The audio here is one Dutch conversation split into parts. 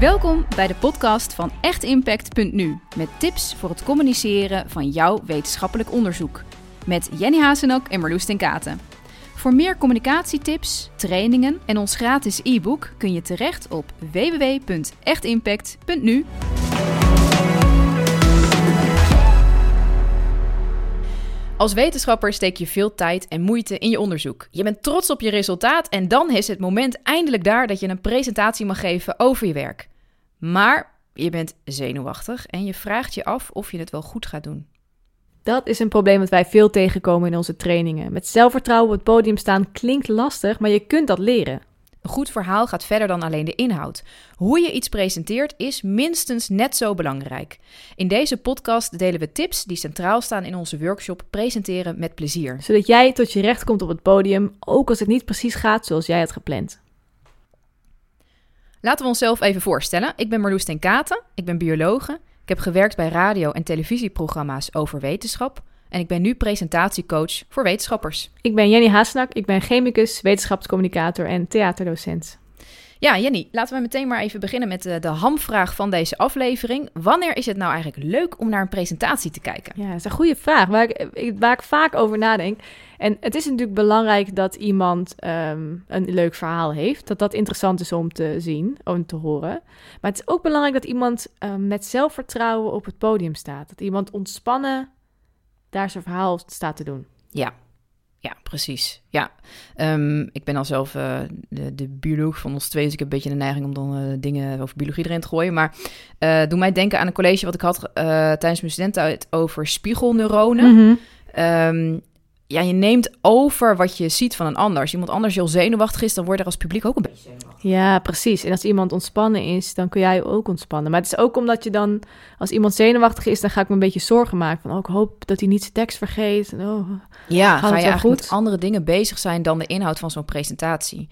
Welkom bij de podcast van echtimpact.nu met tips voor het communiceren van jouw wetenschappelijk onderzoek. Met Jenny Hazenak en Marloes ten Katen. Voor meer communicatietips, trainingen en ons gratis e-book kun je terecht op www.echtimpact.nu. Als wetenschapper steek je veel tijd en moeite in je onderzoek. Je bent trots op je resultaat en dan is het moment eindelijk daar dat je een presentatie mag geven over je werk. Maar je bent zenuwachtig en je vraagt je af of je het wel goed gaat doen. Dat is een probleem dat wij veel tegenkomen in onze trainingen. Met zelfvertrouwen op het podium staan klinkt lastig, maar je kunt dat leren. Een goed verhaal gaat verder dan alleen de inhoud. Hoe je iets presenteert is minstens net zo belangrijk. In deze podcast delen we tips die centraal staan in onze workshop Presenteren met plezier. Zodat jij tot je recht komt op het podium, ook als het niet precies gaat zoals jij had gepland. Laten we onszelf even voorstellen. Ik ben Marloes ten Katen, ik ben biologe. Ik heb gewerkt bij radio- en televisieprogramma's over wetenschap. En ik ben nu presentatiecoach voor wetenschappers. Ik ben Jenny Haasnak, ik ben chemicus, wetenschapscommunicator en theaterdocent. Ja, Jenny, laten we meteen maar even beginnen met de, de hamvraag van deze aflevering. Wanneer is het nou eigenlijk leuk om naar een presentatie te kijken? Ja, dat is een goede vraag waar ik, waar ik vaak over nadenk. En het is natuurlijk belangrijk dat iemand ehm, een leuk verhaal heeft. Dat dat interessant is om te zien, om te horen. Maar het is ook belangrijk dat iemand um, met zelfvertrouwen op het podium staat. Dat iemand ontspannen daar zijn verhaal staat te doen. Ja, ja, precies. Ja, um, ik ben al zelf uh, de, de, bioloog van ons twee, dus ik heb een beetje de neiging om dan uh, dingen over biologie erin te gooien. Maar uh, doe mij denken aan een college wat ik had tijdens mijn studententijd over spiegelneuronen. Mm -hmm. um, ja, je neemt over wat je ziet van een ander. Als iemand anders heel zenuwachtig is, dan word je er als publiek ook een beetje zenuwachtig. Ja, precies. En als iemand ontspannen is, dan kun jij ook ontspannen. Maar het is ook omdat je dan, als iemand zenuwachtig is, dan ga ik me een beetje zorgen maken. Van, oh, ik hoop dat hij niet zijn tekst vergeet. Oh, ja, ga je eigenlijk goed? met andere dingen bezig zijn dan de inhoud van zo'n presentatie.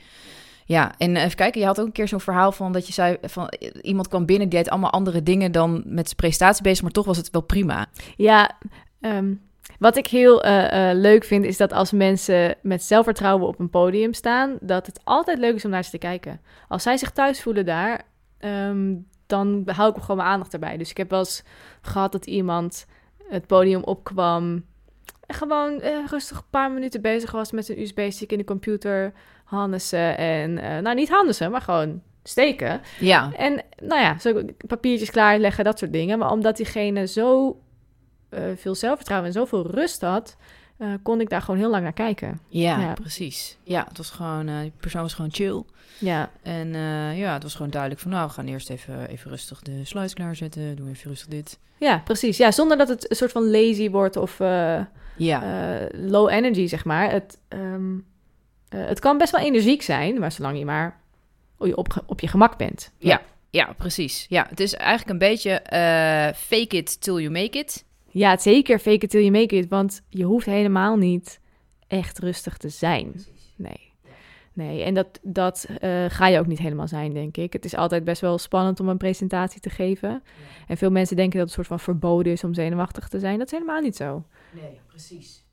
Ja, en even kijken, je had ook een keer zo'n verhaal van dat je zei van iemand kwam binnen, die deed allemaal andere dingen dan met zijn presentatie bezig, maar toch was het wel prima. Ja, um, wat ik heel uh, uh, leuk vind, is dat als mensen met zelfvertrouwen op een podium staan, dat het altijd leuk is om naar ze te kijken. Als zij zich thuis voelen daar, um, dan hou ik gewoon mijn aandacht erbij. Dus ik heb wel eens gehad dat iemand het podium opkwam en gewoon uh, rustig een paar minuten bezig was met zijn USB-stick in de computer, handessen en, nou niet handessen, maar gewoon steken. Ja. En nou ja, zo papiertjes klaarleggen, dat soort dingen. Maar omdat diegene zo uh, veel zelfvertrouwen en zoveel rust had, uh, kon ik daar gewoon heel lang naar kijken. Ja, ja. precies. Ja, het was gewoon, uh, die persoon was gewoon chill. Ja. En ja, het was gewoon duidelijk van, nou, we gaan eerst even, even rustig de slides klaarzetten, doen even rustig dit. Ja, precies. Ja, zonder dat het een soort van lazy wordt of ja. low energy, zeg maar. Het, um, het kan best wel energiek zijn, maar zolang je maar op, op je gemak bent. Ja. ja. Ja, precies. Ja, het is eigenlijk een beetje fake it till you make it. Ja, zeker fake it till you make it. Want je hoeft helemaal niet echt rustig te zijn. Nee. Nee, en dat, dat uh, ga je ook niet helemaal zijn, denk ik. Het is altijd best wel spannend om een presentatie te geven. Ja. En veel mensen denken dat het een soort van verboden is om zenuwachtig te zijn. Dat is helemaal niet zo. Nee, precies.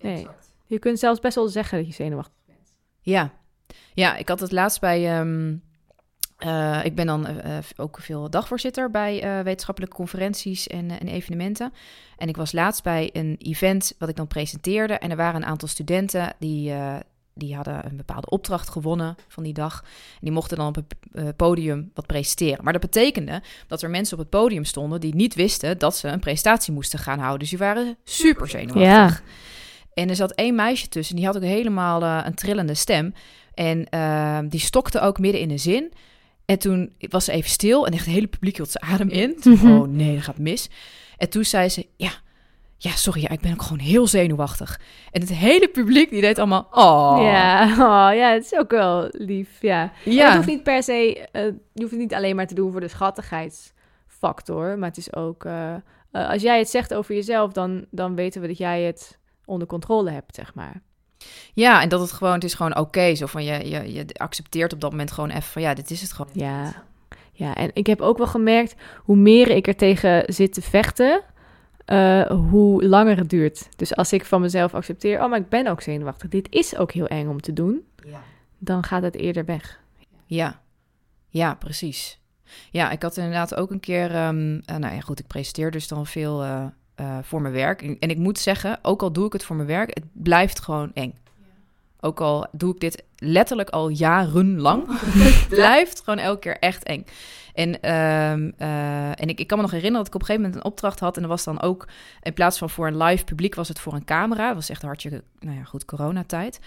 Nee. Je kunt zelfs best wel zeggen dat je zenuwachtig bent. Ja, ja ik had het laatst bij... Um uh, ik ben dan uh, ook veel dagvoorzitter bij uh, wetenschappelijke conferenties en, en, evenementen. En ik was laatst bij een event wat ik dan presenteerde. En er waren een aantal studenten die, die hadden een bepaalde opdracht gewonnen van die dag. En die mochten dan op het podium wat presenteren. Maar dat betekende dat er mensen op het podium stonden die niet wisten dat ze een presentatie moesten gaan houden. Dus die waren super zenuwachtig. Ja. En er zat één meisje tussen, die had ook helemaal een trillende stem. En die stokte ook midden in de zin. En toen was ze even stil en echt het hele publiek hield zijn adem in. Toen, mm -hmm. Oh nee, dat gaat mis. En toen zei ze, ja, ja, sorry, ja, ik ben ook gewoon heel zenuwachtig. En het hele publiek, die deed allemaal, oh. Ja, oh, ja het is ook wel lief, ja. ja. het hoeft niet per se, uh, je hoeft het niet alleen maar te doen voor de schattigheidsfactor. Maar het is ook, uh, uh, als jij het zegt over jezelf, dan, dan weten we dat jij het onder controle hebt, zeg maar. Ja, en dat het gewoon, het is gewoon oké. zo van je, je, je accepteert op dat moment gewoon even van ja, dit is het gewoon. Ja, ja, en ik heb ook wel gemerkt, hoe meer ik er tegen zit te vechten, uh, hoe langer het duurt. Dus als ik van mezelf accepteer, oh, maar ik ben ook zenuwachtig, dit is ook heel eng om te doen, ja. dan gaat het eerder weg. Ja, ja, precies. Ja, ik had inderdaad ook een keer... ehm, eh, nou ja, goed, ik presenteer dus dan veel eh, eh, voor mijn werk. En, en ik moet zeggen, ook al doe ik het voor mijn werk... het blijft gewoon eng. Ook al doe ik dit letterlijk al jarenlang... het blijft gewoon elke keer echt eng. En, ehm, eh, en ik, ik kan me nog herinneren dat ik op een gegeven moment een opdracht had... en dat was dan ook, in plaats van voor een live publiek... was het voor een camera. Dat was echt hartstikke, nou ja, goed, coronatijd.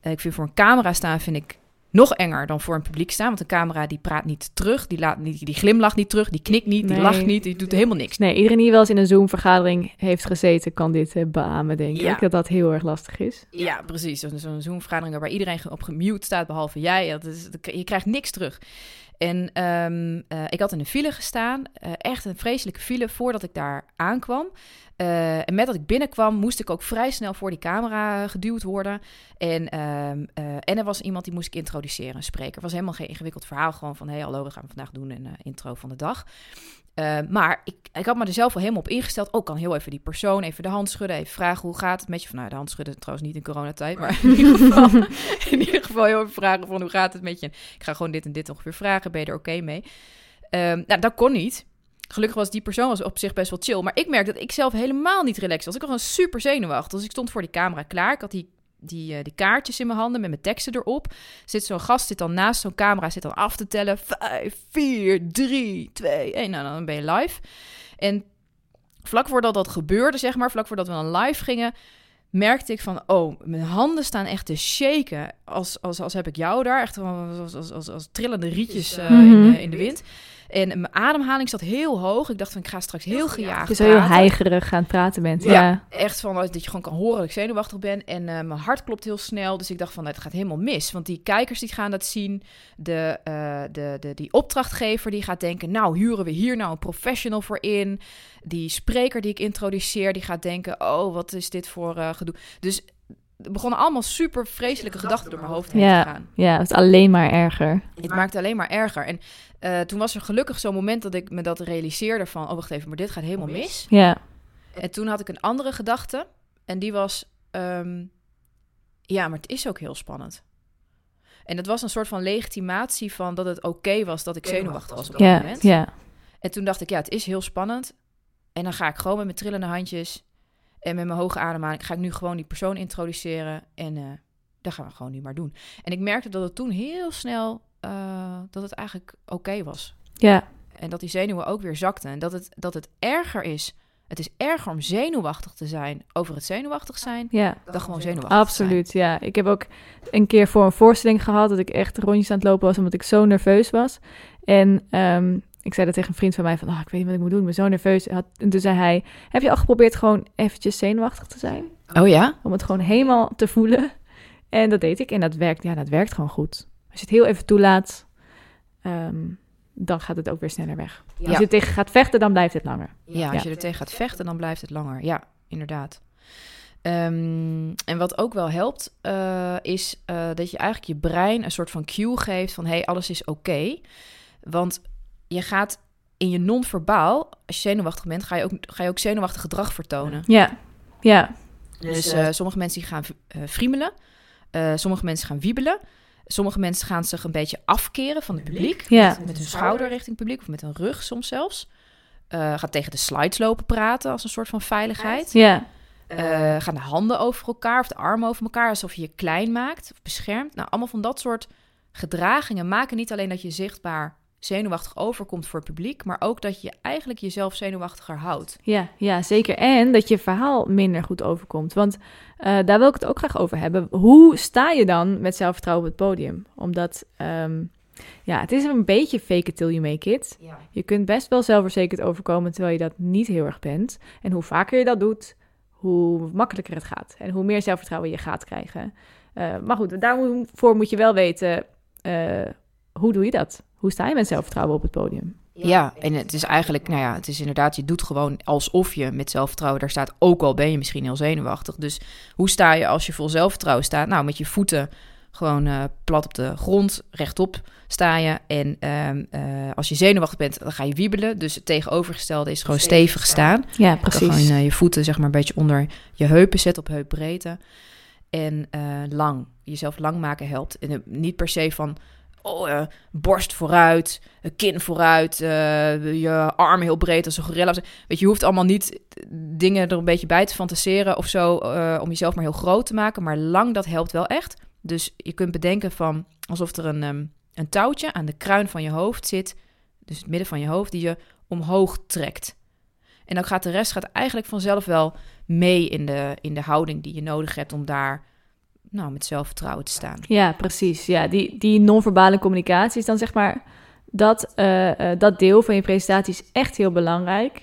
Eh, ik vind voor een camera staan vind ik nog enger dan voor een publiek staan. Want een camera die praat niet terug, die, laat niet, die glimlacht niet terug, die knikt niet, die lacht niet, die doet helemaal niks. Nee, iedereen die wel eens in een Zoom-vergadering heeft gezeten, kan dit eh, beamen, denk Ja. ik. Dat dat heel erg lastig is. Ja, precies. Zo'n zo'n Zoom-vergadering waarbij iedereen op gemute staat, behalve jij. Dat is, dat- je krijgt niks terug. En ehm, eh, ik had in een file gestaan, eh, echt een vreselijke file, voordat ik daar aankwam. Eh, en met dat ik binnenkwam, moest ik ook vrij snel voor die camera geduwd worden. En, ehm, eh, en er was iemand die moest ik introduceren, een spreker. Het was helemaal geen ingewikkeld verhaal, gewoon van... hey, hallo, we gaan we vandaag doen een intro van de dag. Maar ik, ik had me er zelf al helemaal op ingesteld. Ook kan heel even die persoon even de hand schudden, even vragen hoe gaat het met je. Van, nou, de hand schudden trouwens niet in coronatijd, maar in ieder geval, in ieder geval heel even vragen van hoe gaat het met je. Ik ga gewoon dit en dit ongeveer vragen, ben je er oké mee? Ehm, nou, dat kon niet. Gelukkig was die persoon was op zich best wel chill. Maar ik merkte dat ik zelf helemaal niet relaxed was. Ik was gewoon super zenuwachtig. Dus ik stond voor die camera klaar. Ik had die, die, eh, die kaartjes in mijn handen met mijn teksten erop. Zit zo'n gast zit dan naast zo'n camera, zit dan af te tellen. Vijf, vier, drie, twee, één. Nou, dan ben je live. En vlak voordat dat gebeurde, zeg maar, vlak voordat we dan live gingen, merkte ik van, oh, mijn handen staan echt te shaken. Als, als, als heb ik jou daar, echt als, als, als, als, als trillende rietjes eh, in, eh, in de wind. En mijn ademhaling zat heel hoog. Ik dacht van, ik ga straks heel gejaagd Je zo heel heigerig aan het praten bent. Ja. Ja. Echt van dat je gewoon kan horen dat ik zenuwachtig ben. En eh, mijn hart klopt heel snel. Dus ik dacht van, het gaat helemaal mis. Want die kijkers die gaan dat zien. De, eh, de, de, die opdrachtgever die gaat denken... nou, huren we hier nou een professional voor in? Die spreker die ik introduceer, die gaat denken... oh, wat is dit voor eh, gedoe? Dus er begonnen allemaal super vreselijke gedachten door mijn hoofd heen Ja. te gaan. ja, het is alleen maar erger. Het maakte alleen maar erger. En eh, toen was er gelukkig zo'n moment dat ik me dat realiseerde van... oh, wacht even, maar dit gaat helemaal mis. Ja, En toen had ik een andere gedachte. En die was: ehm, ja, maar het is ook heel spannend. En het was een soort van legitimatie van dat het oké was dat ik zenuwachtig was op dat ja, moment. ja. En toen dacht ik: ja, het is heel spannend. En dan ga ik gewoon met mijn trillende handjes en met mijn hoge ademhaling ga ik nu gewoon die persoon introduceren. En eh dat gaan we gewoon nu maar doen. En ik merkte dat het toen heel snel eh, dat het eigenlijk oké was. Ja, En dat die zenuwen ook weer zakten. En dat het, dat het erger is. Het is erger om zenuwachtig te zijn over het zenuwachtig zijn. ja. Dan gewoon zenuwachtig zijn. Absoluut, ja. Ik heb ook een keer voor een voorstelling gehad dat ik echt rondjes aan het lopen was omdat ik zo nerveus was. En ehm, ik zei dat tegen een vriend van mij van, oh, ik weet niet wat ik moet doen, ik ben zo nerveus. En toen zei hij, heb je al geprobeerd gewoon eventjes zenuwachtig te zijn? Oh ja? Om het gewoon helemaal te voelen. En dat deed ik en dat werkt, ja, dat werkt gewoon goed. Als je het heel even toelaat, ehm, dan gaat het ook weer sneller weg. Als je er tegen gaat vechten, dan blijft het langer. Ja, als Ja. je er tegen gaat vechten, dan blijft het langer. Ja, inderdaad. Ehm, en wat ook wel helpt, eh, is eh, dat je eigenlijk je brein een soort van cue geeft van... hé, hey, alles is oké. Want je gaat in je non-verbaal, als je zenuwachtig bent... ga je ook, ga je ook zenuwachtig gedrag vertonen. Ja, ja, Dus eh, sommige mensen die gaan eh friemelen. Eh, sommige mensen gaan wiebelen. Sommige mensen gaan zich een beetje afkeren van het publiek. Ja. Met, met hun schouder richting het publiek of met hun rug soms zelfs. Eh gaat tegen de slides lopen praten als een soort van veiligheid. ja, Eh, gaan de handen over elkaar of de armen over elkaar alsof je je klein maakt of beschermt. Nou, allemaal van dat soort gedragingen maken niet alleen dat je zichtbaar zenuwachtig overkomt voor het publiek, maar ook dat je eigenlijk jezelf zenuwachtiger houdt. Ja, ja, zeker. En dat je verhaal minder goed overkomt. Want eh, daar wil ik het ook graag over hebben. Hoe sta je dan met zelfvertrouwen op het podium? Omdat, ehm, ja, het is een beetje fake it till you make it. Je kunt best wel zelfverzekerd overkomen terwijl je dat niet heel erg bent. En hoe vaker je dat doet, hoe makkelijker het gaat. En hoe meer zelfvertrouwen je gaat krijgen. Eh, maar goed, daarvoor moet je wel weten, eh, hoe doe je dat? Hoe sta je met zelfvertrouwen op het podium? Ja, en het is eigenlijk, nou ja, het is inderdaad, je doet gewoon alsof je met zelfvertrouwen daar staat, ook al ben je misschien heel zenuwachtig. Dus hoe sta je als je vol zelfvertrouwen staat? Nou, met je voeten gewoon eh, plat op de grond, rechtop sta je. En ehm, eh, als je zenuwachtig bent, dan ga je wiebelen. Dus het tegenovergestelde is gewoon stevig staan. Ja, Dan gewoon eh, je voeten zeg maar een beetje onder je heupen zetten op heupbreedte. En eh, lang. Jezelf lang maken helpt. En niet per se van oh, eh, borst vooruit, eh, kin vooruit, eh, je arm heel breed als een gorilla. Weet je, je hoeft allemaal niet dingen er een beetje bij te fantaseren of zo om jezelf maar heel groot te maken. Maar lang dat helpt wel echt. Dus je kunt bedenken van alsof er een, ehm, een touwtje aan de kruin van je hoofd zit, dus het midden van je hoofd, die je omhoog trekt. En dan gaat de rest gaat eigenlijk vanzelf wel mee in de, in de houding die je nodig hebt om daar nou, met zelfvertrouwen te staan. Ja, precies. Ja, die, die non-verbale communicatie is dan zeg maar... Dat, eh, eh, dat deel van je presentatie is echt heel belangrijk.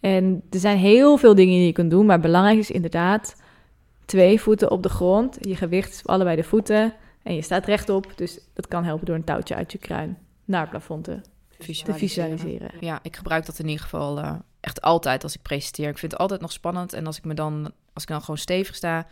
En er zijn heel veel dingen die je kunt doen, maar belangrijk is inderdaad twee voeten op de grond. Je gewicht is op allebei de voeten en je staat rechtop. Dus dat kan helpen door een touwtje uit je kruin naar het plafond te, te visualiseren. Ja, ik gebruik dat in ieder geval eh, echt altijd als ik presenteer. Ik vind het altijd nog spannend. En als ik me dan, als ik dan gewoon stevig sta,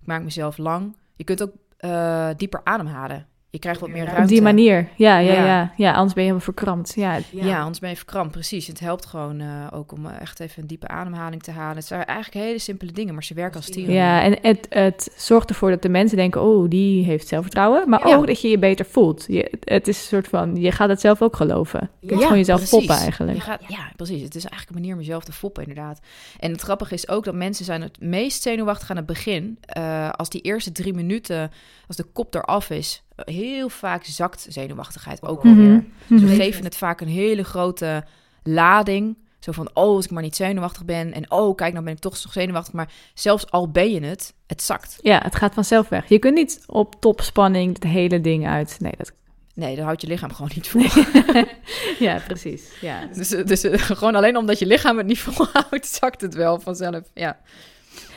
ik maak mezelf lang. Je kunt ook eh, dieper ademhalen. Je krijgt wat meer ruimte. Op die manier, ja, ja, Ja. ja. ja. anders ben je helemaal verkrampt. Ja, Ja, anders ben je verkrampt, precies. Het helpt gewoon eh, ook om eh, echt even een diepe ademhaling te halen. Het zijn eigenlijk hele simpele dingen, maar ze werken als tieren. Ja, en het, het zorgt ervoor dat de mensen denken, oh, die heeft zelfvertrouwen. Maar Ja. ook dat je je beter voelt. Je, het is een soort van, je gaat het zelf ook geloven. Je kunt Ja, gewoon jezelf precies. foppen eigenlijk. Je gaat, ja, precies. Het is eigenlijk een manier om jezelf te foppen, inderdaad. En het grappige is ook dat mensen zijn het meest zenuwachtig aan het begin. Eh, als die eerste drie minuten, als de kop eraf is, heel vaak zakt zenuwachtigheid ook Mhm. alweer. Dus we Mhm. geven het vaak een hele grote lading. Zo van, oh, als ik maar niet zenuwachtig ben. En oh, kijk, nou ben ik toch nog zenuwachtig. Maar zelfs al ben je het, het zakt. Ja, het gaat vanzelf weg. Je kunt niet op topspanning het hele ding uit. Nee, dat... Nee, daar houdt je lichaam gewoon niet vol. ja, precies. Ja. Dus, dus eh, gewoon alleen omdat je lichaam het niet volhoudt, zakt het wel vanzelf. Ja.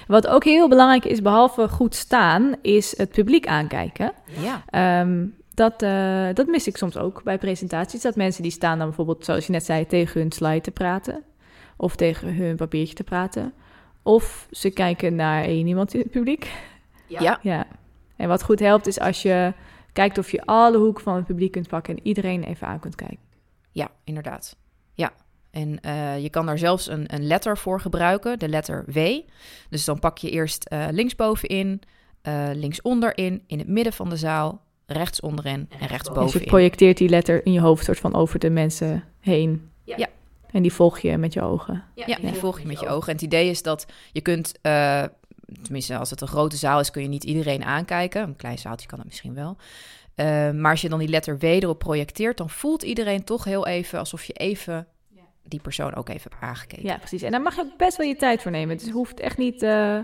Wat ook heel belangrijk is, behalve goed staan, is het publiek aankijken. Ja. Ehm, dat, eh, dat mis ik soms ook bij presentaties. Dat mensen die staan dan bijvoorbeeld, zoals je net zei, tegen hun slide te praten. Of tegen hun papiertje te praten. Of ze kijken naar één iemand in het publiek. Ja. Ja. En wat goed helpt is als je kijkt of je alle hoeken van het publiek kunt pakken... en iedereen even aan kunt kijken. Ja, inderdaad. Ja. En eh, je kan daar zelfs een, een letter voor gebruiken, de letter W. Dus dan pak je eerst eh linksbovenin, eh linksonderin, in het midden van de zaal, rechtsonderin en Dus je rechtsbovenin. projecteert die letter in je hoofd soort van over de mensen heen. Ja. En die volg je met je ogen. Ja, die volg je met je ogen. En het idee is dat je kunt, eh, tenminste als het een grote zaal is, kun je niet iedereen aankijken. Een klein zaaltje kan dat misschien wel. Eh, maar als je dan die letter W erop projecteert, dan voelt iedereen toch heel even alsof je even die persoon ook even hebt aangekeken. Ja, precies. En daar mag je ook best wel je tijd voor nemen. Dus het hoeft echt niet uh,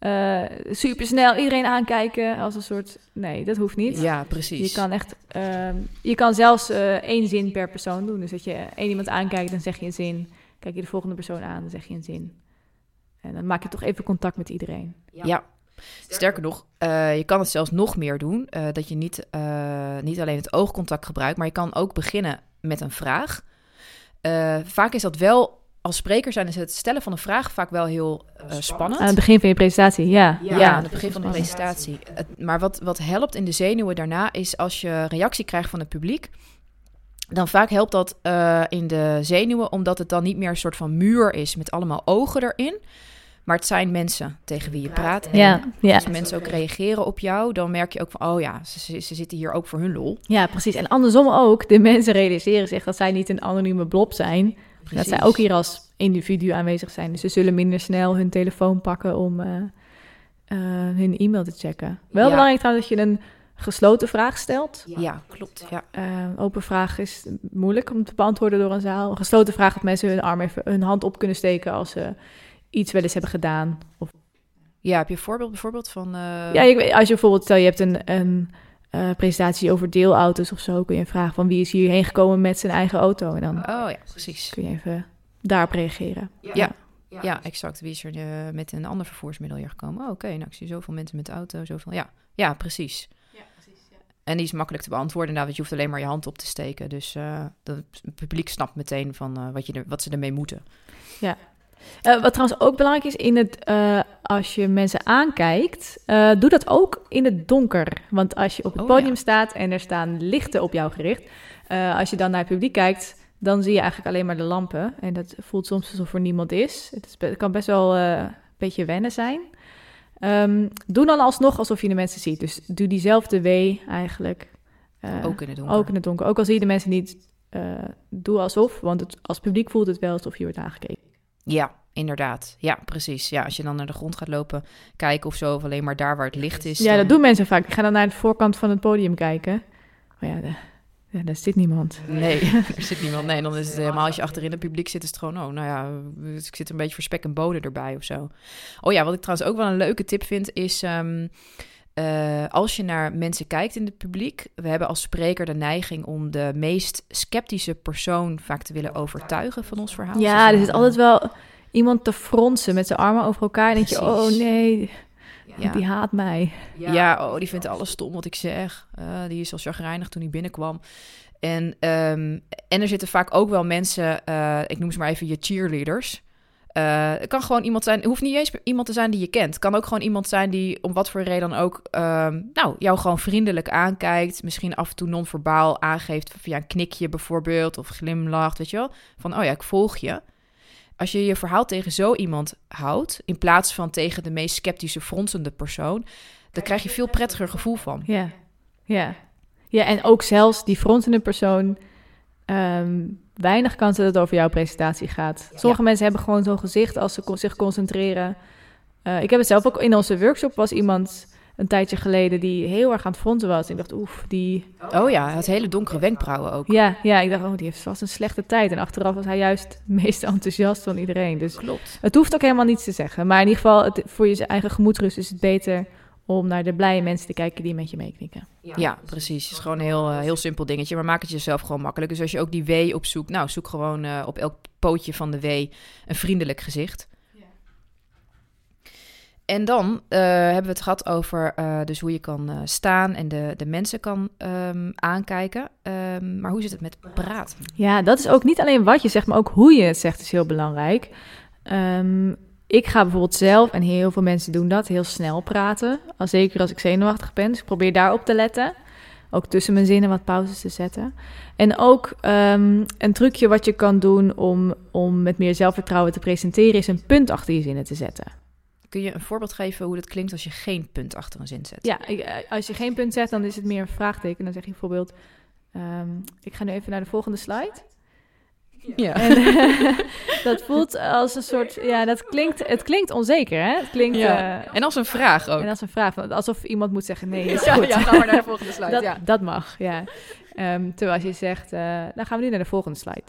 uh, super snel iedereen aankijken als een soort. Nee, dat hoeft niet. Ja, precies. Je kan echt. Uh, je kan zelfs uh, één zin per persoon doen. Dus dat je één iemand aankijkt, dan zeg je een zin. Kijk je de volgende persoon aan, dan zeg je een zin. En dan maak je toch even contact met iedereen. Ja. ja. Sterker nog, uh, je kan het zelfs nog meer doen. Uh, dat je niet, uh, niet alleen het oogcontact gebruikt, maar je kan ook beginnen met een vraag. Uh, vaak is dat wel, als spreker zijn, is het stellen van een vraag vaak wel heel spannend. Aan het begin van je presentatie, ja. Ja, ja aan het begin van de presentatie. Het, maar wat, wat helpt in de zenuwen daarna is als je reactie krijgt van het publiek. Dan vaak helpt dat in de zenuwen, omdat het dan niet meer een soort van muur is met allemaal ogen erin. Maar het zijn mensen tegen wie je praat. En ja, ja. als mensen ook reageren op jou, dan merk je ook van, oh ja, ze, ze zitten hier ook voor hun lol. Ja, precies. En andersom ook, de mensen realiseren zich dat zij niet een anonieme blob zijn. Precies. Dat zij ook hier als individu aanwezig zijn. Dus ze zullen minder snel hun telefoon pakken om uh, uh, hun e-mail te checken. Wel ja. belangrijk trouwens dat je een gesloten vraag stelt. Ja, klopt. Ja. Uh, open vraag is moeilijk om te beantwoorden door een zaal. Een gesloten vraag dat mensen hun arm even hun hand op kunnen steken als ze iets wel eens hebben gedaan. Of... Ja, heb je een voorbeeld bijvoorbeeld van... Uh... Ja, ik weet, als je bijvoorbeeld, stel je hebt een, een uh, presentatie over deelauto's of zo, kun je vragen van wie is hierheen gekomen met zijn eigen auto. En dan oh ja, precies. kun je even daarop reageren. Ja, ja. ja. ja exact. Wie is er uh, met een ander vervoersmiddel hier gekomen? Oh, Oké, okay. nou ik zie zoveel mensen met de auto, zoveel... Ja, ja precies. Ja, precies ja. En die is makkelijk te beantwoorden, nou, want je hoeft alleen maar je hand op te steken. Dus het publiek snapt meteen van wat, je er, wat ze ermee moeten. Ja, uh, wat trouwens ook belangrijk is, in het, uh, als je mensen aankijkt, uh, doe dat ook in het donker. Want als je op het oh, podium ja. staat en er staan lichten op jou gericht, als je dan naar het publiek kijkt, dan zie je eigenlijk alleen maar de lampen. En dat voelt soms alsof er niemand is. Het, is, het kan best wel een beetje wennen zijn. Um, doe dan alsnog alsof je de mensen ziet. Dus doe diezelfde W eigenlijk Eh, ook in het donker. Ook in het donker. Ook al zie je de mensen niet, eh, doe alsof. Want het, als publiek voelt het wel alsof je wordt aangekeken. Ja, inderdaad. Ja, precies. Ja, als je dan naar de grond gaat lopen, kijken of zo, of alleen maar daar waar het licht is. Ja, dan- dat doen mensen vaak. Ik ga dan naar de voorkant van het podium kijken. Maar ja, de- ja daar zit niemand. Nee, er zit niemand. Nee, dan is het helemaal als je achterin het publiek zit, is het gewoon, oh, nou ja, dus ik zit een beetje voor spek en bonen erbij of zo. Oh ja, wat ik trouwens ook wel een leuke tip vind, is ehm, eh, als je naar mensen kijkt in het publiek, we hebben als spreker de neiging om de meest sceptische persoon vaak te willen overtuigen van ons verhaal. Ja, er zit altijd wel iemand te fronsen met zijn armen over elkaar. En denk je, oh nee, Ja. die haat mij. Ja, oh, die vindt alles stom wat ik zeg. Eh, die is al chagrijnig toen hij binnenkwam. En, ehm, en er zitten vaak ook wel mensen, eh, ik noem ze maar even je cheerleaders. Eh, het kan gewoon iemand zijn, het hoeft niet eens iemand te zijn die je kent. Het kan ook gewoon iemand zijn die om wat voor reden dan ook, ehm, nou, jou gewoon vriendelijk aankijkt. Misschien af en toe non-verbaal aangeeft via een knikje bijvoorbeeld, of glimlacht, weet je wel. Van, oh ja, ik volg je. Als je je verhaal tegen zo iemand houdt, in plaats van tegen de meest sceptische, fronsende persoon, dan krijg je veel prettiger gevoel van. Ja, ja. Ja, en ook zelfs die fronsende persoon... ehm, weinig kans dat het over jouw presentatie gaat. Sommige mensen hebben gewoon zo'n gezicht als ze zich concentreren. Eh, ik heb het zelf ook in onze workshop was iemand een tijdje geleden die heel erg aan het fronten was. Ik dacht, oef, die... Oh ja, het hele donkere wenkbrauwen ook. Ja, ja, ik dacht, oh, die heeft vast een slechte tijd. En achteraf was hij juist het meest enthousiast van iedereen. Dus Klopt. het hoeft ook helemaal niets te zeggen. Maar in ieder geval, het, voor je eigen gemoedsrust is het beter om naar de blije mensen te kijken die met je meeknikken. Ja, precies. Het is gewoon een heel, eh, heel simpel dingetje, maar maak het jezelf gewoon makkelijk. Dus als je ook die W opzoekt, nou, zoek gewoon eh, op elk pootje van de W een vriendelijk gezicht. En dan eh, hebben we het gehad over eh, dus hoe je kan eh, staan en de, de mensen kan ehm, aankijken. Ehm, maar hoe zit het met praten? Ja, dat is ook niet alleen wat je zegt, maar ook hoe je het zegt is heel belangrijk. Ehm, ik ga bijvoorbeeld zelf, en heel veel mensen doen dat, heel snel praten. Al zeker als ik zenuwachtig ben. Dus ik probeer daarop te letten. Ook tussen mijn zinnen wat pauzes te zetten. En ook ehm, een trucje wat je kan doen om, om met meer zelfvertrouwen te presenteren... is een punt achter je zinnen te zetten. Kun je een voorbeeld geven hoe dat klinkt als je geen punt achter een zin zet? Ja, eh, als je geen punt zet, dan is het meer een vraagteken. Dan zeg je bijvoorbeeld... ehm, ik ga nu even naar de volgende slide. Ja. En, dat voelt als een soort, ja, dat klinkt, het klinkt onzeker, hè? Het klinkt, Ja. eh, En als een vraag ook. en als een vraag, alsof iemand moet zeggen, nee, is ja, goed. ja, ga maar naar de volgende slide. dat, ja. dat mag, ja. Ehm, terwijl als je zegt, eh dan gaan we nu naar de volgende slide.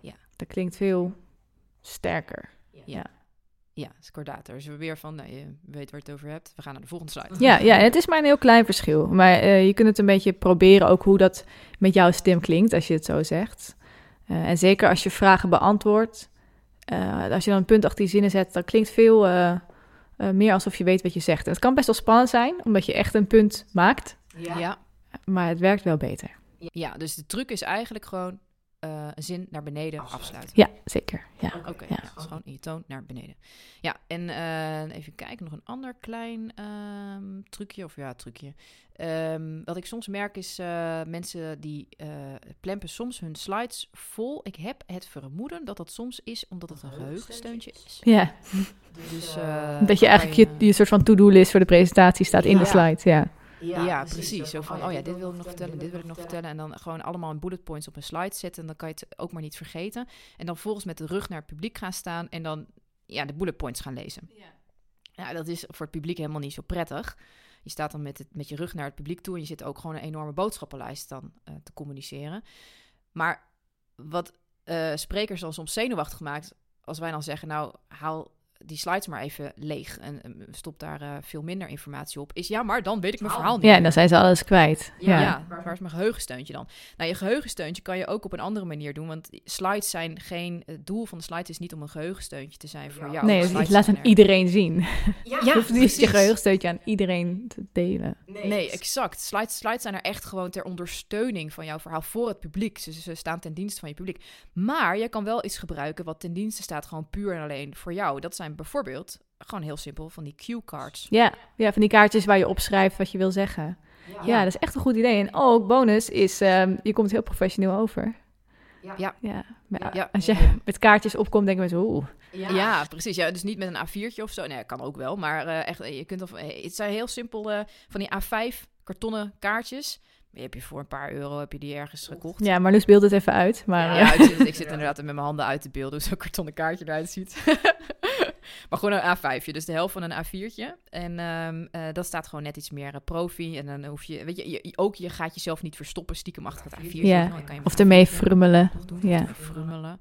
Ja. Dat klinkt veel sterker. Ja. Ja, scordater. Dus we weer van, nou, je weet waar je het over hebt. We gaan naar de volgende slide. Ja, ja, en het is maar een heel klein verschil. Maar eh, je kunt het een beetje proberen ook hoe dat met jouw stem klinkt, als je het zo zegt. Eh, en zeker als je vragen beantwoordt, eh, als je dan een punt achter je zinnen zet, dan klinkt veel eh, eh, meer alsof je weet wat je zegt. En het kan best wel spannend zijn, omdat je echt een punt maakt, Ja. maar het werkt wel beter. Ja, dus de truc is eigenlijk gewoon eh, een zin naar beneden afsluiten. Ja, zeker. Ja. Oké, Ja. ja. dus gewoon in je toon naar beneden. Ja, en eh, even kijken, nog een ander klein ehm, trucje, of ja, trucje. Ehm, wat ik soms merk is, eh, mensen die eh, plempen soms hun slides vol. Ik heb het vermoeden dat dat soms is omdat het een geheugensteuntje is. ja, Dus, eh, dat je eigenlijk je, je soort van to-do-list voor de presentatie staat in de slide. Ja, Ja, precies. Zo van, oh ja, dit wil ik nog vertellen, dit wil ik nog vertellen. En dan gewoon allemaal in bullet points op een slide zetten. En dan kan je het ook maar niet vergeten. En dan volgens met de rug naar het publiek gaan staan en dan ja, de bullet points gaan lezen. Ja, dat is voor het publiek helemaal niet zo prettig. Je staat dan met, het, met je rug naar het publiek toe en je zit ook gewoon een enorme boodschappenlijst dan eh, te communiceren. Maar wat eh, sprekers dan soms zenuwachtig maakt, als wij dan zeggen, nou haal die slides maar even leeg en stop daar eh, veel minder informatie op, is ja, maar dan weet ik mijn verhaal niet. ja en dan zijn ze alles kwijt. Ja, Ja, waar is mijn geheugensteuntje dan? Nou, je geheugensteuntje kan je ook op een andere manier doen. Want slides zijn geen... Het doel van de slide is niet om een geheugensteuntje te zijn voor jou. nee, dus slides je laat aan er- iedereen zien. Ja, Je hoeft niet je geheugensteuntje aan iedereen te delen. Nee, exact. Slides, slides zijn er echt gewoon ter ondersteuning van jouw verhaal voor het publiek. Ze, ze staan ten dienste van je publiek. Maar je kan wel iets gebruiken wat ten dienste staat gewoon puur en alleen voor jou. Dat zijn bijvoorbeeld, gewoon heel simpel, van die cue cards. Ja, ja, van die kaartjes waar je opschrijft wat je wil zeggen. Ja, dat is echt een goed idee. En ook, bonus is, ehm, je komt heel professioneel over. Ja. Ja, Ja. als je met kaartjes opkomt, denken mensen, oeh. Ja. precies. Ja, dus niet met een A4'tje of zo. Nee, kan ook wel. Maar eh, echt, je kunt of, eh, het zijn heel simpel eh, van die A5 kartonnen kaartjes Die heb je voor een paar euro heb je die ergens gekocht. Ja, maar Loes beeld het even uit. Maar, Ja, eh, ik, zit, ik zit inderdaad met mijn handen uit te beelden hoe zo'n kartonnen kaartje eruit ziet. maar gewoon een A5'tje, dus de helft van een A4'tje. En ehm, eh, dat staat gewoon net iets meer eh, profi. En dan hoef je, weet je, je, ook je gaat jezelf niet verstoppen stiekem achter het A4'tje. Ja, Dan kan je of ermee frummelen. Ja. frummelen.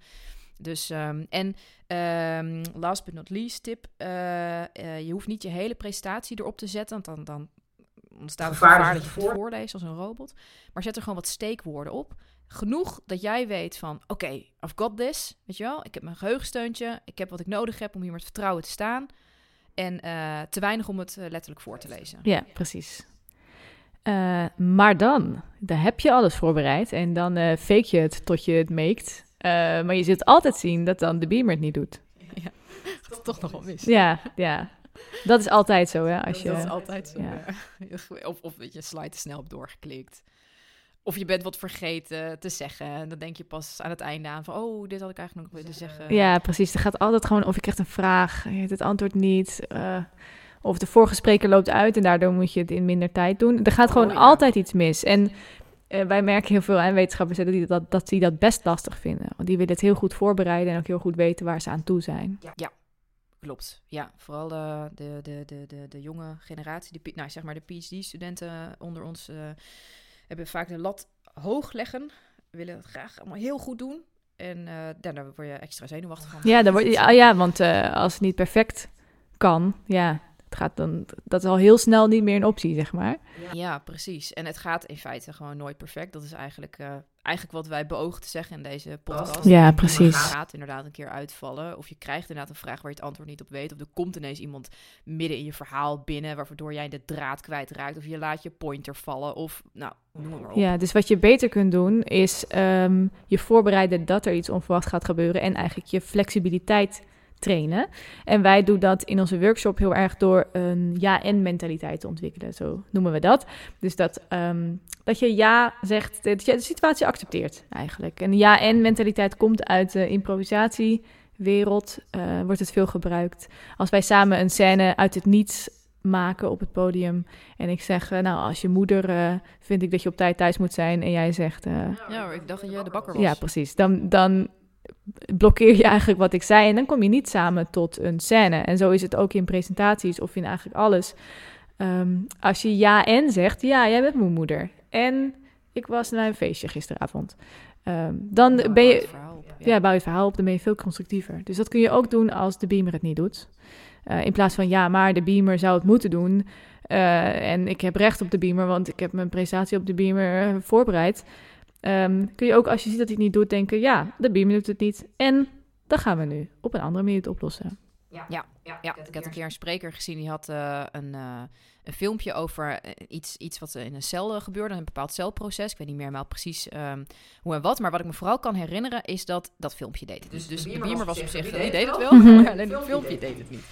Dus, ehm, en ehm, last but not least tip, eh, eh, je hoeft niet je hele presentatie erop te zetten, want dan, dan ontstaat het Gevaar dat je het voorleest als een robot. Maar zet er gewoon wat steekwoorden op. Genoeg dat jij weet van, oké, I've got this, weet je wel. Ik heb mijn geheugensteuntje, ik heb wat ik nodig heb om hier met vertrouwen te staan. En eh, te weinig om het eh, letterlijk voor te lezen. Ja, precies. Eh, maar dan, dan heb je alles voorbereid en dan fake je het tot je het maakt. Maar je zult altijd zien dat dan de beamer het niet doet. Dat is toch nog wel mis. Ja, ja. Dat is altijd zo, hè? Als je... Dat is altijd zo. ja. ja. Of, of dat je slide te snel hebt doorgeklikt. Of je bent wat vergeten te zeggen. En dan denk je pas aan het einde aan van... oh, dit had ik eigenlijk nog willen zeggen. Ja, precies. Er gaat altijd gewoon of je krijgt een vraag, je hebt het antwoord niet. eh, of de vorige spreker loopt uit en daardoor moet je het in minder tijd doen. Er gaat gewoon Oh, ja. altijd iets mis. En eh, wij merken heel veel aan wetenschappers dat die dat, dat die dat best lastig vinden. Want die willen het heel goed voorbereiden en ook heel goed weten waar ze aan toe zijn. Klopt. Ja, vooral de, de, de, de, de, de jonge generatie. De, nou, zeg maar de PhD-studenten onder ons... eh, hebben vaak de lat hoog leggen. Willen het graag allemaal heel goed doen. En ja, daar word je extra zenuwachtig van. Ja, dan word, ja, ja want eh, als het niet perfect kan, ja, het gaat dan, dat is al heel snel niet meer een optie, zeg maar. Ja, precies. En het gaat in feite gewoon nooit perfect. Dat is eigenlijk, eh, eigenlijk wat wij beogen te zeggen in deze podcast. Ja, Het precies. gaat inderdaad een keer uitvallen. Of je krijgt inderdaad een vraag waar je het antwoord niet op weet. Of er komt ineens iemand midden in je verhaal binnen... waardoor jij de draad kwijtraakt. Of je laat je pointer vallen. Of nou, noem maar op. Ja, dus wat je beter kunt doen is ehm, je voorbereiden dat er iets onverwacht gaat gebeuren en eigenlijk je flexibiliteit trainen. En wij doen dat in onze workshop heel erg door een ja-en-mentaliteit te ontwikkelen, zo noemen we dat. Dus dat, ehm, dat je ja zegt, dat je de situatie accepteert eigenlijk. En ja-en-mentaliteit komt uit de improvisatiewereld, eh, wordt het veel gebruikt. Als wij samen een scène uit het niets maken op het podium en ik zeg, eh, nou, als je moeder eh, vind ik dat je op tijd thuis moet zijn. En jij zegt, Ja, ik dacht dat je de bakker was. ja, precies. Dan, dan blokkeer je eigenlijk wat ik zei. En dan kom je niet samen tot een scène. En zo is het ook in presentaties of in eigenlijk alles. Ehm, als je ja en zegt, ja, jij bent mijn moeder. En ik was naar een feestje gisteravond. Ehm, dan Nou, ben bouw je, het verhaal op, ja, bouw je verhaal op, dan ben je veel constructiever. Dus dat kun je ook doen als de beamer het niet doet. Eh, in plaats van, ja, maar de beamer zou het moeten doen. Eh, en ik heb recht op de beamer, want ik heb mijn presentatie op de beamer eh, voorbereid. Ehm, kun je ook, als je ziet dat hij het niet doet, denken, ja, de beamer doet het niet. En dat gaan we nu op een andere manier het oplossen. Ja, ik had een keer een spreker gezien die had eh, een, eh, een filmpje over eh, iets, iets wat in een cel gebeurde, een bepaald celproces. Ik weet niet meer helemaal precies ehm, hoe en wat, maar wat ik me vooral kan herinneren is dat dat filmpje deed het. Dus, dus de beamer was op zich, die deed het wel, maar alleen het filmpje deed het niet.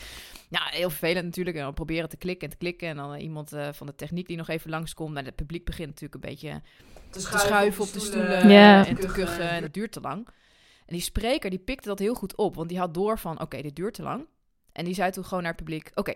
Ja, heel vervelend natuurlijk. En dan proberen te klikken en te klikken. En dan iemand eh, van de techniek die nog even langskomt. Maar het publiek begint natuurlijk een beetje te schuiven op de stoelen Ja. en te kuchen. En het duurt te lang. En die spreker die pikte dat heel goed op. Want die had door van, oké, dit duurt te lang. En die zei toen gewoon naar het publiek, oké,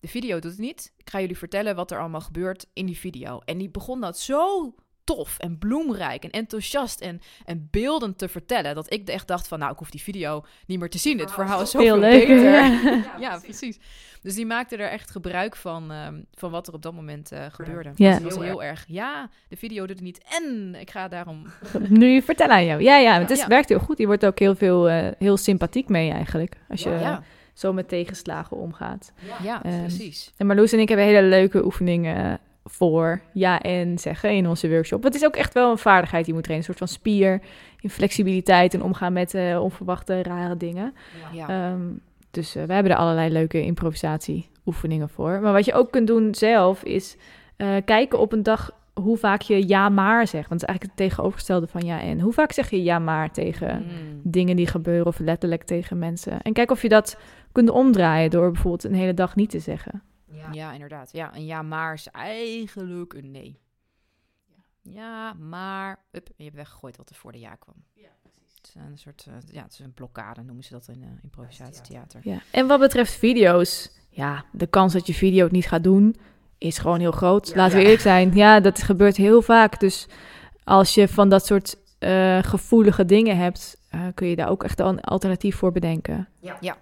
de video doet het niet. Ik ga jullie vertellen wat er allemaal gebeurt in die video. En die begon dat zo tof en bloemrijk en enthousiast en, en beeldend te vertellen. Dat ik echt dacht van, nou, ik hoef die video niet meer te zien. Dit verhaal is zoveel leuk. beter. Ja. Ja, precies. Dus die maakte er echt gebruik van, ehm, van wat er op dat moment eh, gebeurde. Ja. Dus het was heel erg, ja, de video doet het niet. En ik ga daarom... nu vertel aan jou. Ja, ja, het is, Ja. werkt heel goed. Je wordt ook heel veel, eh, heel sympathiek mee eigenlijk. Als je Ja, zo met tegenslagen omgaat. ja Ehm, precies. En Marloes en ik hebben hele leuke oefeningen voor ja en zeggen in onze workshop. Het is ook echt wel een vaardigheid die je moet trainen. Een soort van spier in flexibiliteit en omgaan met eh, onverwachte rare dingen. Ja. Ehm, dus eh, we hebben er allerlei leuke improvisatie-oefeningen voor. Maar wat je ook kunt doen zelf is eh, kijken op een dag hoe vaak je ja maar zegt. Want het is eigenlijk het tegenovergestelde van ja en. Hoe vaak zeg je ja maar tegen Mm. dingen die gebeuren of letterlijk tegen mensen? En kijk of je dat kunt omdraaien door bijvoorbeeld een hele dag niet te zeggen. Ja. inderdaad. Ja, een ja, maar is eigenlijk een nee. Ja, maar... Up, en je hebt weggegooid wat er voor de ja kwam. Ja, precies. Het is een soort... eh, ja, het is een blokkade, noemen ze dat in eh, improvisatietheater. Ja. En wat betreft video's, ja, de kans dat je video het niet gaat doen is gewoon heel groot. Laten we eerlijk zijn. Ja, dat gebeurt heel vaak. Dus als je van dat soort uh, gevoelige dingen hebt, uh, kun je daar ook echt een alternatief voor bedenken. Ja, ja.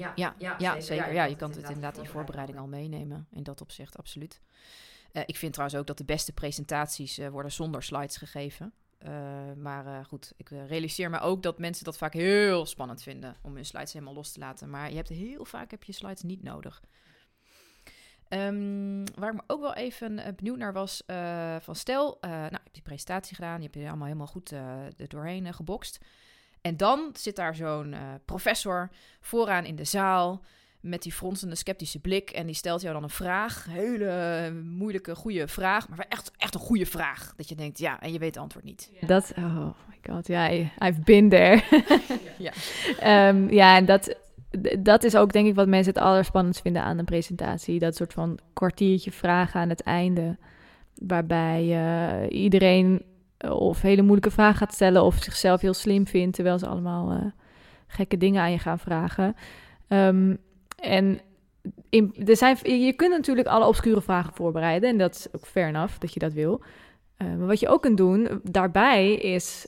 Ja, ja, ja, ja zeker. Ja, je kan het inderdaad in je voorbereiding al meenemen. In dat opzicht, absoluut. Uh, ik vind trouwens ook dat de beste presentaties worden zonder slides gegeven. maar goed, ik realiseer me ook dat mensen dat vaak heel spannend vinden om hun slides helemaal los te laten. Maar je hebt heel vaak heb je slides niet nodig. Um, waar ik me ook wel even benieuwd naar was, van stel, nou, je hebt die presentatie gedaan, je hebt je allemaal helemaal goed er doorheen gebokst. En dan zit daar zo'n professor vooraan in de zaal met die fronsende sceptische blik en die stelt jou dan een vraag, hele moeilijke, goede vraag, maar echt, echt een goede vraag. Dat je denkt, ja, en je weet het antwoord niet. Dat, oh my god, ja, I've been there. ja. um, ja, en dat dat is ook denk ik wat mensen het allerspannendst vinden aan een presentatie. Dat soort van kwartiertje vragen aan het einde. Waarbij uh, iedereen of hele moeilijke vragen gaat stellen of zichzelf heel slim vindt. Terwijl ze allemaal uh, gekke dingen aan je gaan vragen. Um, en in, er zijn, je kunt natuurlijk alle obscure vragen voorbereiden. En dat is ook fair enough dat je dat wil. Uh, maar wat je ook kunt doen daarbij is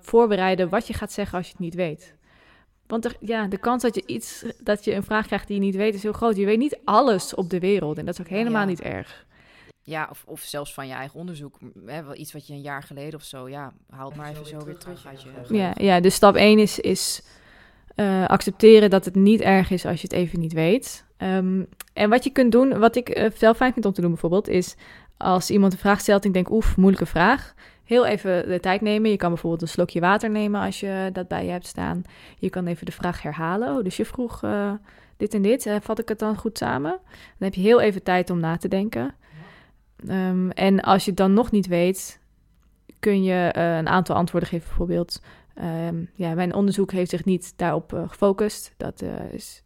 voorbereiden wat je gaat zeggen als je het niet weet. Want er, ja, de kans dat je iets, dat je een vraag krijgt die je niet weet, is heel groot. Je weet niet alles op de wereld en dat is ook helemaal niet erg. Ja, of, of zelfs van je eigen onderzoek. Hè, wel iets wat je een jaar geleden of zo, ja, haal het maar even zo weer terug uit je. Ja, ja, dus stap 1 is, is uh, accepteren dat het niet erg is als je het even niet weet. Um, en wat je kunt doen, wat ik uh, zelf fijn vind om te doen bijvoorbeeld, is als iemand een vraag stelt en ik denk, oef, moeilijke vraag heel even de tijd nemen. Je kan bijvoorbeeld een slokje water nemen als je dat bij je hebt staan. Je kan even de vraag herhalen. Oh, dus je vroeg uh, dit en dit. Uh, vat ik het dan goed samen? Dan heb je heel even tijd om na te denken. Um, en als je het dan nog niet weet, kun je uh, een aantal antwoorden geven. Bijvoorbeeld, um, ja, mijn onderzoek heeft zich niet daarop gefocust. Dat is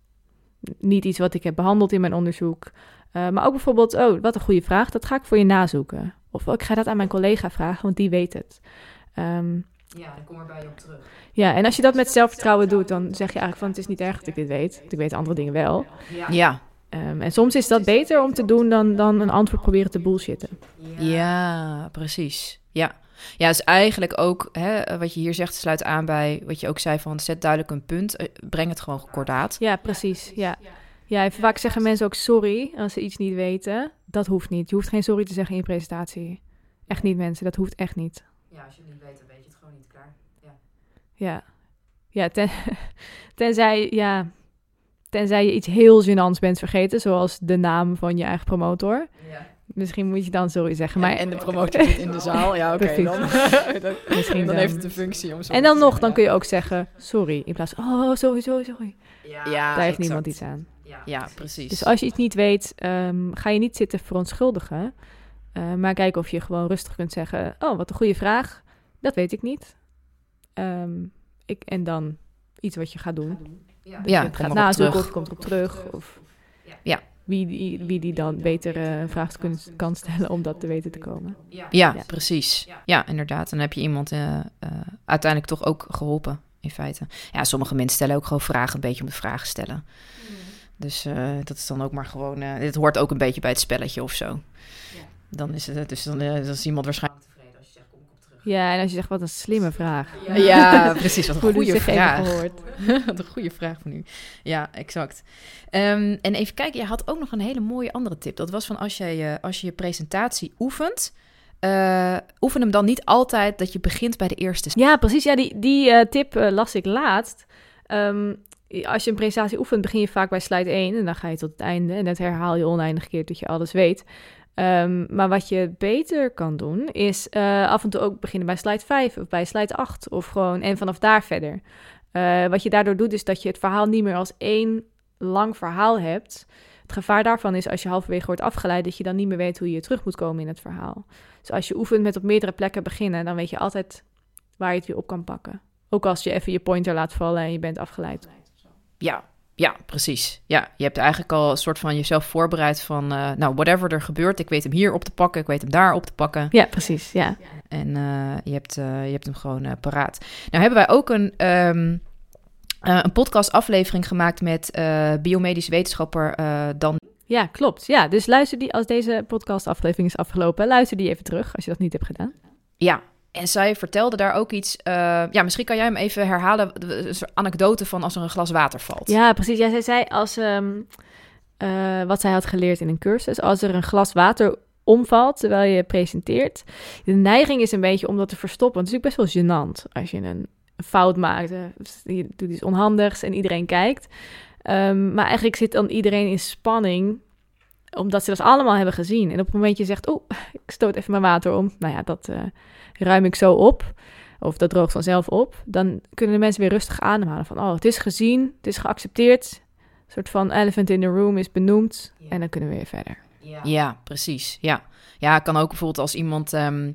niet iets wat ik heb behandeld in mijn onderzoek. maar ook bijvoorbeeld, oh, wat een goede vraag. Dat ga ik voor je nazoeken. Of ik ga dat aan mijn collega vragen, want die weet het. Um, ja, dan kom er bij je op terug. Ja, en als je dat met zelfvertrouwen doet, dan zeg je eigenlijk van het is niet erg dat ik dit weet. Ik weet andere dingen wel. Ja. Um, en soms is dat beter om te doen dan, dan een antwoord proberen te bullshitten. Ja, precies. Ja. Ja, is eigenlijk ook hè, wat je hier zegt, sluit aan bij wat je ook zei van zet duidelijk een punt, eh, breng het gewoon kordaat. Ja, precies. Ja. Ja, vaak zeggen mensen ook sorry als ze iets niet weten. Dat hoeft niet. Je hoeft geen sorry te zeggen in je presentatie. Echt niet, mensen. Dat hoeft echt niet. Ja, als je het niet weet, dan weet je het gewoon niet klaar. Ja. Ja. Ja, ten, tenzij, ja, tenzij je iets heel gênants bent vergeten, zoals de naam van je eigen promotor. Ja. Misschien moet je dan sorry zeggen. Maar... en de promotor zit in de zaal. Ja, oké. dan, dan, Misschien dan, heeft het een functie om En dan nog, dan kun je ook zeggen sorry. In plaats van, oh, sorry, sorry, sorry. Ja, Daar heeft niemand iets aan. Ja, precies. Dus als je iets niet weet, um, ga je niet zitten verontschuldigen. Uh, maar kijk of je gewoon rustig kunt zeggen: Oh, wat een goede vraag. Dat weet ik niet. Um, ik, en dan iets wat je gaat doen. Ja, ja je gaat nazoeken of komt erop terug. Of ja. Wie, die, wie die dan beter uh, een vraag kan stellen om dat te weten te komen. Ja, ja, precies. Ja, inderdaad. Dan heb je iemand uh, uiteindelijk toch ook geholpen, in feite. Ja, sommige mensen stellen ook gewoon vragen, een beetje om de vragen stellen. Dus uh, dat is dan ook maar gewoon. Uh, dit hoort ook een beetje bij het spelletje of zo. Ja. Dan is het. Dus dan, uh, dan is iemand waarschijnlijk Ja, en als je zegt: wat een slimme vraag. Ja, ja precies. Wat een goede vraag. wat een goede vraag van u. Ja, exact. Um, en even kijken, je had ook nog een hele mooie andere tip. Dat was van als je als je, je presentatie oefent. Uh, oefen hem dan niet altijd dat je begint bij de eerste. Ja, precies. Ja, die, die uh, tip uh, las ik laatst. Um, als je een presentatie oefent, begin je vaak bij slide 1 en dan ga je tot het einde. En dat herhaal je oneindig keer tot je alles weet. Um, maar wat je beter kan doen, is uh, af en toe ook beginnen bij slide 5 of bij slide 8 of gewoon en vanaf daar verder. Uh, wat je daardoor doet, is dat je het verhaal niet meer als één lang verhaal hebt. Het gevaar daarvan is als je halverwege wordt afgeleid, dat je dan niet meer weet hoe je terug moet komen in het verhaal. Dus als je oefent met op meerdere plekken beginnen, dan weet je altijd waar je het weer op kan pakken. Ook als je even je pointer laat vallen en je bent afgeleid. Ja, ja, precies. Ja, je hebt eigenlijk al een soort van jezelf voorbereid van, uh, nou, whatever er gebeurt, ik weet hem hier op te pakken, ik weet hem daar op te pakken. Ja, precies, ja. En uh, je, hebt, uh, je hebt hem gewoon paraat. Nou hebben wij ook een, um, een podcast aflevering gemaakt met biomedisch wetenschapper Dan Ja, klopt. Ja, dus luister die als deze podcastaflevering is afgelopen. Luister die even terug als je dat niet hebt gedaan. Ja, en zij vertelde daar ook iets. eh, ja, misschien kan jij hem even herhalen. Een anekdote van als er een glas water valt. Ja, precies. Ja, zij zei als ehm, eh, wat zij had geleerd in een cursus. Als er een glas water omvalt terwijl je presenteert. De neiging is een beetje om dat te verstoppen. Want het is natuurlijk best wel gênant als je een fout maakt. eh, Je doet iets onhandigs en iedereen kijkt. Ehm, maar eigenlijk zit dan iedereen in spanning omdat ze dat allemaal hebben gezien. En op het moment dat je zegt, oh, ik stoot even mijn water om. Nou ja, dat eh, ruim ik zo op. Of dat droogt vanzelf op. Dan kunnen de mensen weer rustig ademhalen. Van, oh, het is gezien, het is geaccepteerd. Een soort van elephant in the room is benoemd. En dan kunnen we weer verder. Ja, precies. Ja. ja, kan ook bijvoorbeeld als iemand ehm,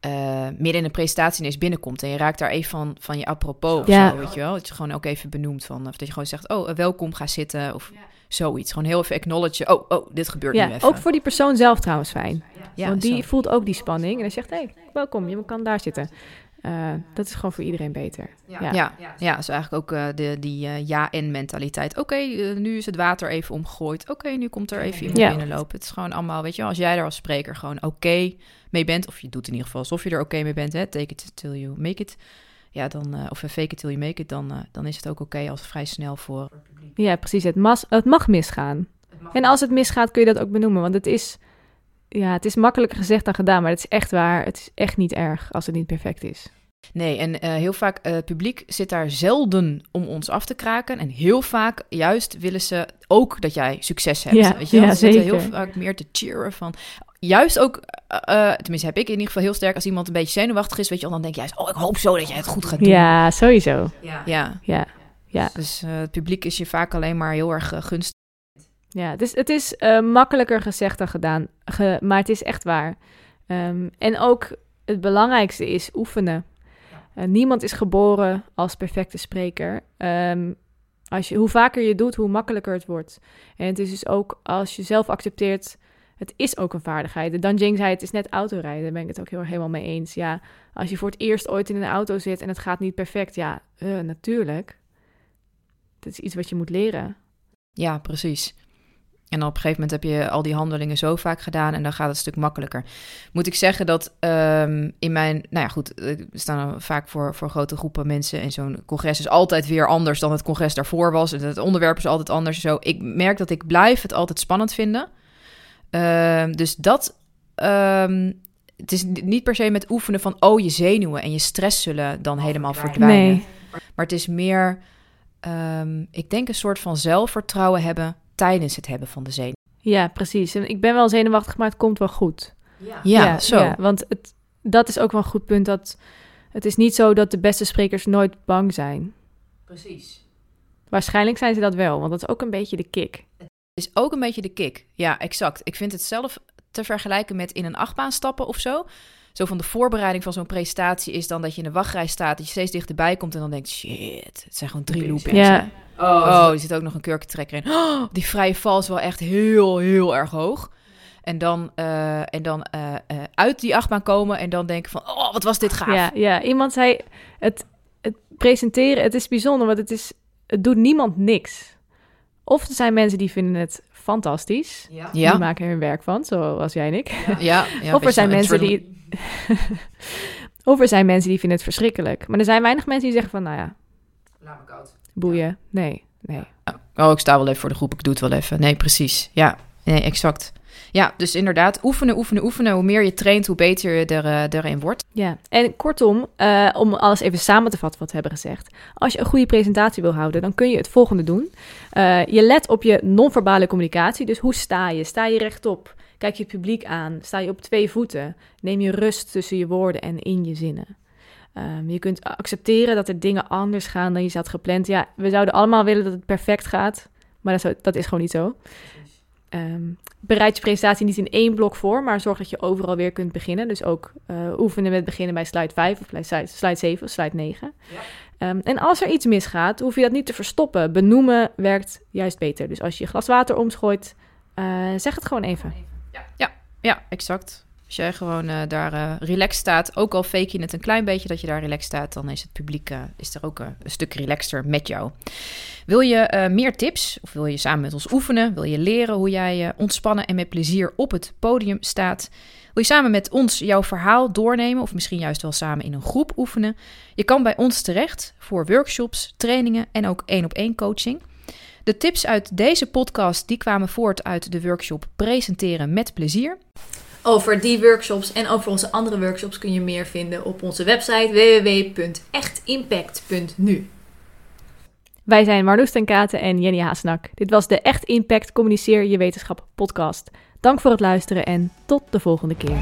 eh, midden in een presentatie ineens binnenkomt en je raakt daar even van, van je apropos of Ja. zo, weet je wel. Dat je gewoon ook even benoemt van, of dat je gewoon zegt, oh, welkom, ga zitten of zoiets. Gewoon heel even acknowledgen, oh, oh, dit gebeurt nu Ja, even. ook voor die persoon zelf trouwens fijn. ja, Want die zo. voelt ook die spanning. En hij zegt, hé, hey, welkom, je kan daar zitten. Eh, dat is gewoon voor iedereen beter. Ja. Ja, ja, dat is eigenlijk ook eh, de, die eh, ja-en-mentaliteit. Oké, nu is het water even omgegooid. Oké, nu komt er even iemand Ja. binnenlopen. Het is gewoon allemaal, weet je wel, als jij er als spreker gewoon oké mee bent... of je doet in ieder geval alsof je er oké mee bent, hè, take it till you make it... Ja, dan, eh, of fake it till you make it, dan, eh, dan is het ook oké als vrij snel voor... Ja, precies. Het, mas, het mag misgaan. En als het misgaat, kun je dat ook benoemen. Want het is, ja, het is makkelijker gezegd dan gedaan. Maar het is echt waar. Het is echt niet erg als het niet perfect is. Nee, en eh, heel vaak, eh, het publiek zit daar zelden om ons af te kraken. En heel vaak juist willen ze ook dat jij succes hebt. Ja, weet je ja, Ze zitten heel vaak meer te cheeren van... Juist ook, eh, tenminste heb ik in ieder geval heel sterk... als iemand een beetje zenuwachtig is, weet je dan denk jij, oh, ik hoop zo dat jij het goed gaat doen. Ja, sowieso. ja. Ja, ja. Dus eh, het publiek is je vaak alleen maar heel erg eh, gunstig. ja. Het is, het is eh, makkelijker gezegd dan gedaan. Ge- maar het is echt waar. Ehm, en ook het belangrijkste is oefenen. Niemand is geboren als perfecte spreker. Ehm, als je, hoe vaker je doet, hoe makkelijker het wordt. En het is dus ook als je zelf accepteert, het is ook een vaardigheid. De Danjing zei, het is net autorijden. Daar ben ik het ook heel, helemaal mee eens. Ja, als je voor het eerst ooit in een auto zit en het gaat niet perfect, ja, natuurlijk. Dat is iets wat je moet leren. Ja, precies. En dan op een gegeven moment heb je al die handelingen zo vaak gedaan en dan gaat het een stuk makkelijker. Moet ik zeggen dat ehm, in mijn, nou ja goed, we staan vaak voor, voor grote groepen mensen en zo'n congres is altijd weer anders dan het congres daarvoor was. En het onderwerp is altijd anders. Zo, ik merk dat ik blijf het altijd spannend vinden. Ehm, dus dat, ehm, het is niet per se met oefenen van, oh je zenuwen en je stress zullen dan helemaal verdwijnen. Nee. Maar het is meer, ehm, ik denk een soort van zelfvertrouwen hebben tijdens het hebben van de zenuw. Ja, precies. En ik ben wel zenuwachtig, maar het komt wel goed. Ja, zo. ja, want het, dat is ook wel een goed punt. Dat het is niet zo dat de beste sprekers nooit bang zijn. Precies. Waarschijnlijk zijn ze dat wel, want dat is ook een beetje de kick. Is ook een beetje de kick. Ja, exact. Ik vind het zelf te vergelijken met in een achtbaan stappen of zo. Zo van de voorbereiding van zo'n presentatie is dan dat je in de wachtrij staat, dat je steeds dichterbij komt en dan denkt, shit, het zijn gewoon drie loopings. Ja, Oh, er zit ook nog een kurkentrekker in. Oh, die vrije val is wel echt heel, heel erg hoog. En dan, eh, en dan eh, eh, uit die achtbaan komen en dan denken van... oh, wat was dit gaaf. ja, ja. Iemand zei, het, het presenteren, het is bijzonder, want het, is, het doet niemand niks. Of er zijn mensen die vinden het fantastisch. Ja, Die maken er hun werk van, zoals jij en ik. ja, ja, of er zijn mensen die... of er zijn mensen die vinden het verschrikkelijk. Maar er zijn weinig mensen die zeggen van, nou ja, boeien. Nee, nee. Oh, ik sta wel even voor de groep, ik doe het wel even. Nee, precies. Ja, nee, exact. Ja, dus inderdaad, oefenen, oefenen, oefenen. Hoe meer je traint, hoe beter je er, eh, erin wordt. Ja, en kortom, eh, om alles even samen te vatten wat we hebben gezegd. Als je een goede presentatie wil houden, dan kun je het volgende doen. Eh, je let op je non-verbale communicatie. Dus hoe sta je? Sta je rechtop? Kijk je het publiek aan? Sta je op twee voeten? Neem je rust tussen je woorden en in je zinnen? Ehm, je kunt accepteren dat er dingen anders gaan dan je had gepland. Ja, we zouden allemaal willen dat het perfect gaat, maar dat is, dat is gewoon niet zo. Ehm, bereid je presentatie niet in één blok voor, maar zorg dat je overal weer kunt beginnen. Dus ook eh, oefenen met beginnen bij slide 5 of bij slide, slide 7 of slide 9. Ehm, en als er iets misgaat, hoef je dat niet te verstoppen. Benoemen werkt juist beter. Dus als je je glas water omschooit, eh, zeg het gewoon even. Ja, exact. Als jij gewoon uh, daar uh, relaxed staat, ook al fake je het een klein beetje dat je daar relaxed staat, dan is het publiek uh, is er ook een stuk relaxter met jou. Wil je meer tips of wil je samen met ons oefenen? Wil je leren hoe jij ontspannen en met plezier op het podium staat? Wil je samen met ons jouw verhaal doornemen of misschien juist wel samen in een groep oefenen? Je kan bij ons terecht voor workshops, trainingen en ook één op één coaching. De tips uit deze podcast die kwamen voort uit de workshop Presenteren met plezier. Over die workshops en over onze andere workshops kun je meer vinden op onze website www.echtimpact.nu. Wij zijn Marloes ten Katen en Jenny Haasnak. Dit was de Echt Impact Communiceer Je Wetenschap podcast. Dank voor het luisteren en tot de volgende keer.